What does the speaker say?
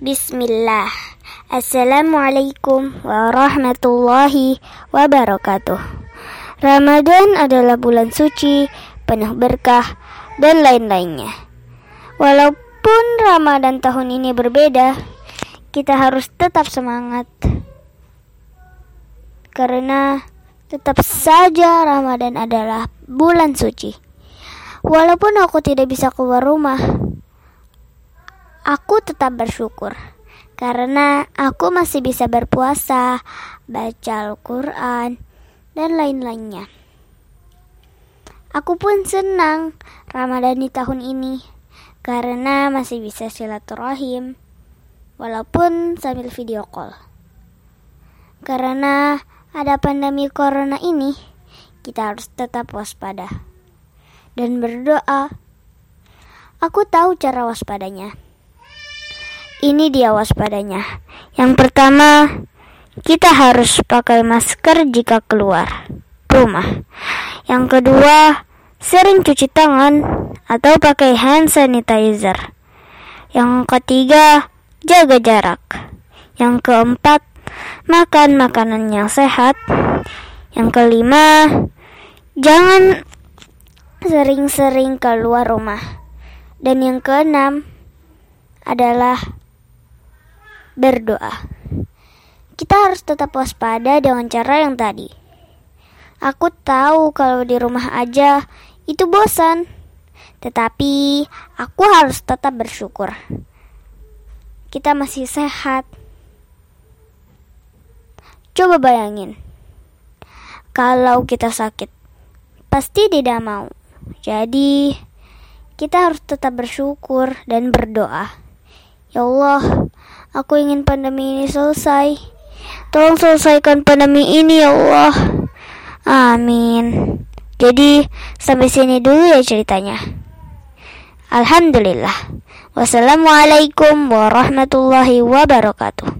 Bismillah. Assalamualaikum warahmatullahi wabarakatuh. Ramadan adalah bulan suci, penuh berkah, dan lain-lainnya. Walaupun Ramadan tahun ini berbeda, kita harus tetap semangat. Karena tetap saja Ramadan adalah bulan suci. Walaupun aku tidak bisa keluar rumah, Aku tetap bersyukur karena aku masih bisa berpuasa, baca Al-Quran, dan lain-lainnya. Aku pun senang Ramadan di tahun ini karena masih bisa silaturahim walaupun sambil video call. Karena ada pandemi corona ini, kita harus tetap waspada dan berdoa. Aku tahu cara waspadanya. Ini dia waspadanya. Yang pertama, kita harus pakai masker jika keluar rumah. Yang kedua, sering cuci tangan atau pakai hand sanitizer. Yang ketiga, jaga jarak. Yang keempat, makan makanan yang sehat. Yang kelima, jangan sering-sering keluar rumah. Dan yang keenam adalah berdoa. Kita harus tetap waspada dengan cara yang tadi. Aku tahu kalau di rumah aja itu bosan, tetapi aku harus tetap bersyukur. Kita masih sehat. Coba bayangin, kalau kita sakit, pasti tidak mau. Jadi, kita harus tetap bersyukur dan berdoa. Ya Allah, Aku ingin pandemi ini selesai. Tolong selesaikan pandemi ini ya Allah. Amin. Jadi sampai sini dulu ya ceritanya. Alhamdulillah. Wassalamualaikum warahmatullahi wabarakatuh.